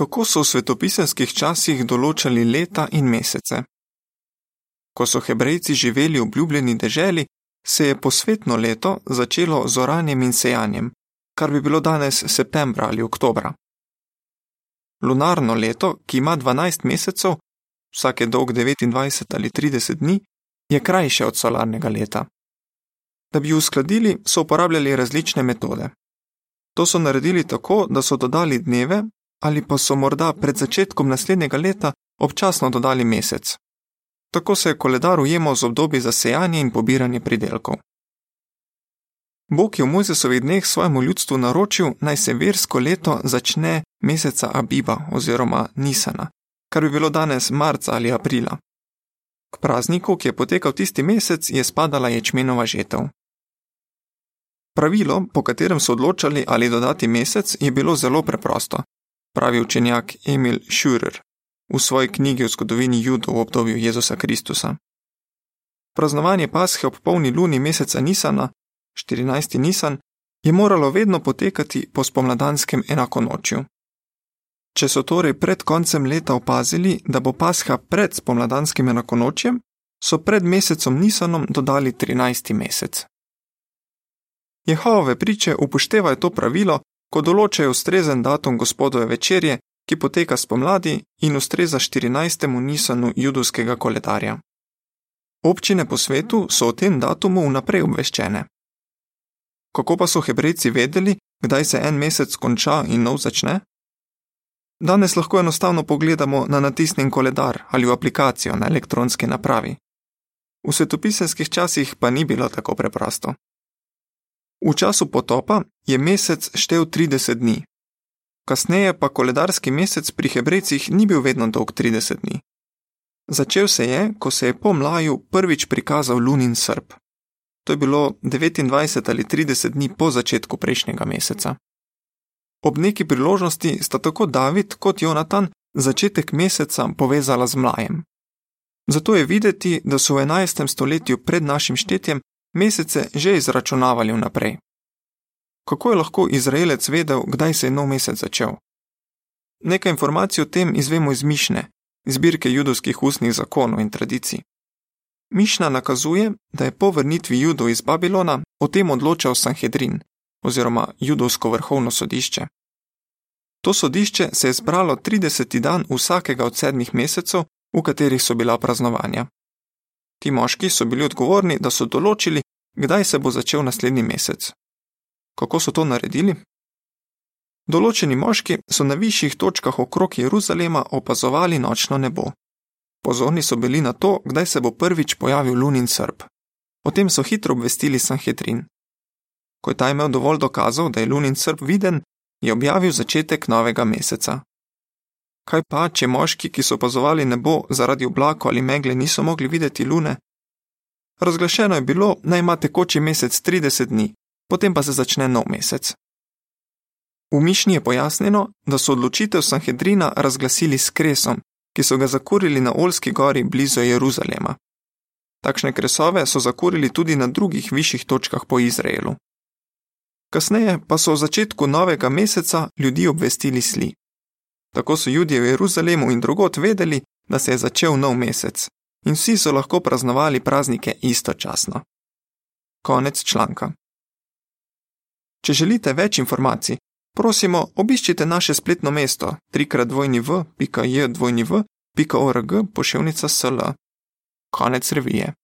Kako so v svetopisanskih časih določali leta in mesece? Ko so hebrejci živeli v obljubljeni deželi, se je posvetno leto začelo z oranjem in sejanjem, kar bi bilo danes septembra ali oktobra. Lunarno leto, ki ima 12 mesecev, vsak je dolg 29 ali 30 dni, je krajše od solarnega leta. Da bi jo uskladili, so uporabljali različne metode. To so naredili tako, da so dodali dneve ali pa so morda pred začetkom naslednjega leta občasno dodali mesec. Tako se je koledar ujemal z obdobji za sejanje in pobiranje pridelkov. Bog je v Mojzesovih dneh svojemu ljudstvu naročil, naj se versko leto začne meseca Abiba oziroma Nisana, kar bi bilo danes marca ali aprila. K prazniku, ki je potekal tisti mesec, je spadala ječmenova žetev. Pravilo, po katerem so odločali ali dodati mesec, je bilo zelo preprosto, pravi učenjak Emil Schürer v svoji knjigi o zgodovini Judov v obdobju Jezusa Kristusa. Praznovanje Pashe ob polni luni meseca Nisana, 14. Nisan, je moralo vedno potekati po spomladanskem enakonočju. Če so torej pred koncem leta opazili, da bo Pasha pred spomladanskim enakonočjem, so pred mesecom Nisanom dodali 13. mesec. Jehovove priče upoštevajo to pravilo, ko določajo ustrezen datum gospodove večerje, ki poteka spomladi in ustreza 14. Nisanu judovskega koledarja. Občine po svetu so o tem datumu vnaprej obveščene. Kako pa so hebrejci vedeli, kdaj se en mesec konča in nov začne? Danes lahko enostavno pogledamo na natisnjen koledar ali v aplikacijo na elektronski napravi. V svetopisanskih časih pa ni bilo tako preprosto. V času potopa je mesec štev 30 dni. Kasneje pa koledarski mesec pri hebrejcih ni bil vedno dolg 30 dni. Začel se je, ko se je po mlaju prvič prikazal lunin srp. To je bilo 29 ali 30 dni po začetku prejšnjega meseca. Ob neki priložnosti sta tako David kot Jonatan začetek meseca povezala z mlajem. Zato je videti, da so v 11. stoletju pred našim štetjem mesece že izračunavali vnaprej. Kako je lahko Izraelec vedel, kdaj se je nov mesec začel? Nekaj informacij o tem izvemo iz Mišne, zbirke judovskih ustnih zakonov in tradicij. Mišna nakazuje, da je po vrnitvi judov iz Babilona o tem odločal Sanhedrin oziroma judovsko vrhovno sodišče. To sodišče se je zbralo 30. dan vsakega od sedmih mesecev, v katerih so bila praznovanja. Ti moški so bili odgovorni, da so določili, kdaj se bo začel naslednji mesec. Kako so to naredili? Določeni moški so na višjih točkah okrog Jeruzalema opazovali nočno nebo. Pozorni so bili na to, kdaj se bo prvič pojavil lunin srp. O tem so hitro obvestili Sanhedrin. Ko je ta imel dovolj dokazov, da je lunin srp viden, je objavil začetek novega meseca. Kaj pa, če moški, ki so opazovali nebo zaradi oblaka ali megle, niso mogli videti lune? Razglašeno je bilo, naj ima tekoči mesec 30 dni, potem pa se začne nov mesec. V Mišni je pojasnjeno, da so odločitev Sanhedrina razglasili s kresom, ki so ga zakurili na Olski gori blizu Jeruzalema. Takšne kresove so zakurili tudi na drugih višjih točkah po Izraelu. Kasneje pa so v začetku novega meseca ljudi obvestili sli. Tako so ljudje v Jeruzalemu in drugot vedeli, da se je začel nov mesec in vsi so lahko praznovali praznike istočasno. Konec članka. Če želite več informacij, prosimo, obiščite naše spletno mesto www.jdvojniv.org pošiljka sl. Konec revije.